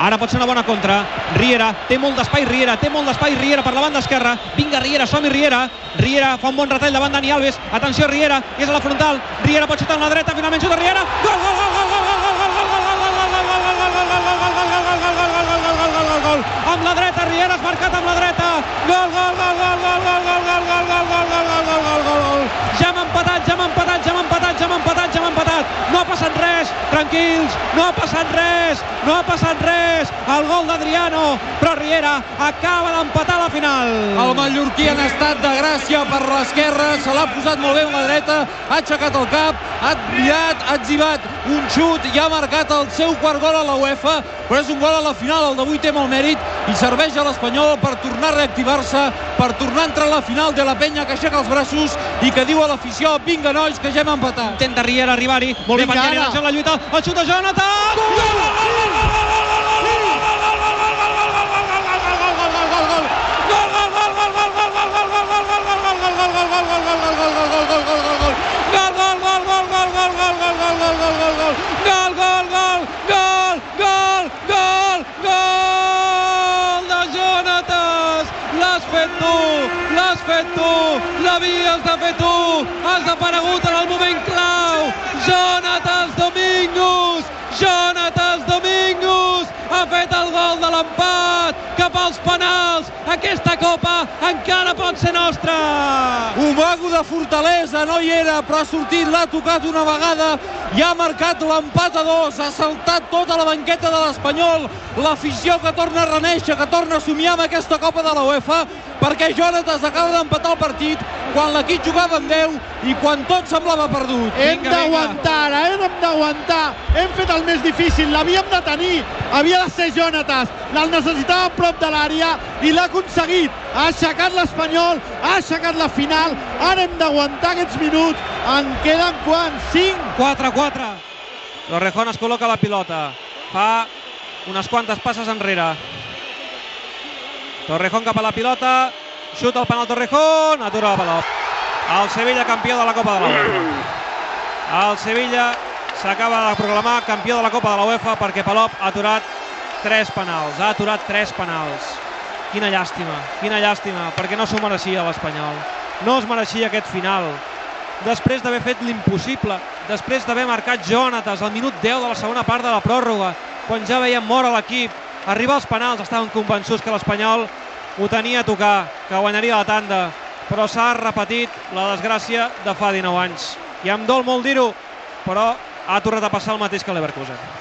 Ara pot ser una bona contra. Riera, té molt d'espai Riera, té molt d'espai Riera per la banda esquerra. Vinga Riera, som-hi Riera. Riera fa un bon retall davant Dani Alves. Atenció Riera, és a la frontal. Riera pot xutar amb la dreta, finalment xuta Riera. Gol, gol, gol, gol, gol, gol, gol, gol, amb la dreta, Riera es marcat amb la dreta. Gol, gol, gol, gol, gol, gol, gol, gol, gol, gol, gol, gol, gol, gol, gol, gol, gol. Ja hem empatat, ja hem empatat, ja hem empatat, ja hem empatat, ja hem empatat. No ha passat res, tranquils, no ha passat res, no ha passat res. El gol d'Adriano, però Riera acaba d'empatar la final. El mallorquí en estat de gràcia per l'esquerra, se l'ha posat molt bé amb la dreta, ha aixecat el cap, ha mirat, ha exhibat un xut i ha marcat el seu quart gol a la UEFA, però és un gol a la final, el d'avui té molt mèrit i serveix a l'Espanyol per tornar a reactivar-se, per tornar a entrar a la final de la penya que aixeca els braços i que diu a l'afició, vinga nois, que ja hem empatat. Intenta Riera arribar-hi, molt bé per en la lluita, el xut de Jonathan! Gol, gol, gol, L'has fet tu, l'has fet tu, l'havies de aquesta copa encara pot ser nostra! Un mago de fortalesa, no hi era, però ha sortit, l'ha tocat una vegada i ha marcat l'empat a dos, ha saltat tota la banqueta de l'Espanyol, l'afició que torna a reneixer, que torna a somiar amb aquesta Copa de la UEFA, perquè Jonatas acaba d'empatar el partit quan l'equip jugava amb 10 i quan tot semblava perdut. Hem d'aguantar, ara, eh? hem d'aguantar. Hem fet el més difícil, l'havíem de tenir. Havia de ser Jonatas, el necessitava a prop de l'àrea i l'ha aconseguit. Ha aixecat l'Espanyol, ha aixecat la final. Ara hem d'aguantar aquests minuts. En queden quants? 5? 4-4. Torrejón es col·loca la pilota. Fa unes quantes passes enrere. Torrejón cap a la pilota. Xuta el penal Torrejón. Atura la Palop. El Sevilla campió de la Copa de la UEFA. El Sevilla s'acaba de proclamar campió de la Copa de la UEFA perquè Palop ha aturat tres penals. Ha aturat tres penals. Quina llàstima, quina llàstima, perquè no s'ho mereixia l'Espanyol. No es mereixia aquest final després d'haver fet l'impossible, després d'haver marcat Jonatas al minut 10 de la segona part de la pròrroga, quan ja veiem mort a l'equip, arribar als penals, estaven convençuts que l'Espanyol ho tenia a tocar, que guanyaria la tanda, però s'ha repetit la desgràcia de fa 19 anys. I em dol molt dir-ho, però ha tornat a passar el mateix que l'Everkusen.